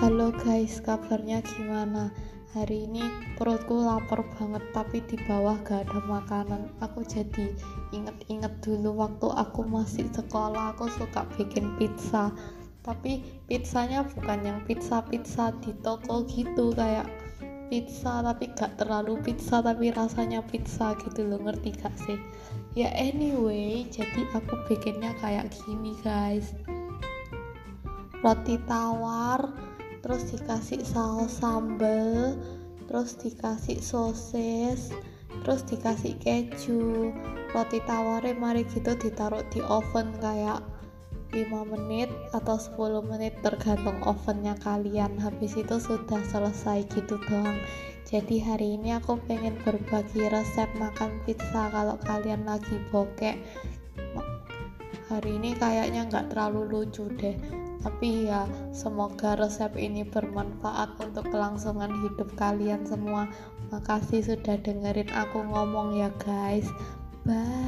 guys, kabarnya gimana? Hari ini perutku lapar banget tapi di bawah gak ada makanan. Aku jadi inget-inget dulu waktu aku masih sekolah aku suka bikin pizza. Tapi pizzanya bukan yang pizza-pizza di toko gitu kayak pizza tapi gak terlalu pizza tapi rasanya pizza gitu loh ngerti gak sih? Ya anyway, jadi aku bikinnya kayak gini guys roti tawar terus dikasih saus sambal terus dikasih sosis terus dikasih keju. Roti tawarnya mari gitu ditaruh di oven kayak 5 menit atau 10 menit tergantung ovennya kalian. Habis itu sudah selesai gitu doang. Jadi hari ini aku pengen berbagi resep makan pizza kalau kalian lagi bokek. Hari ini kayaknya nggak terlalu lucu deh tapi ya semoga resep ini bermanfaat untuk kelangsungan hidup kalian semua. Makasih sudah dengerin aku ngomong ya guys. Bye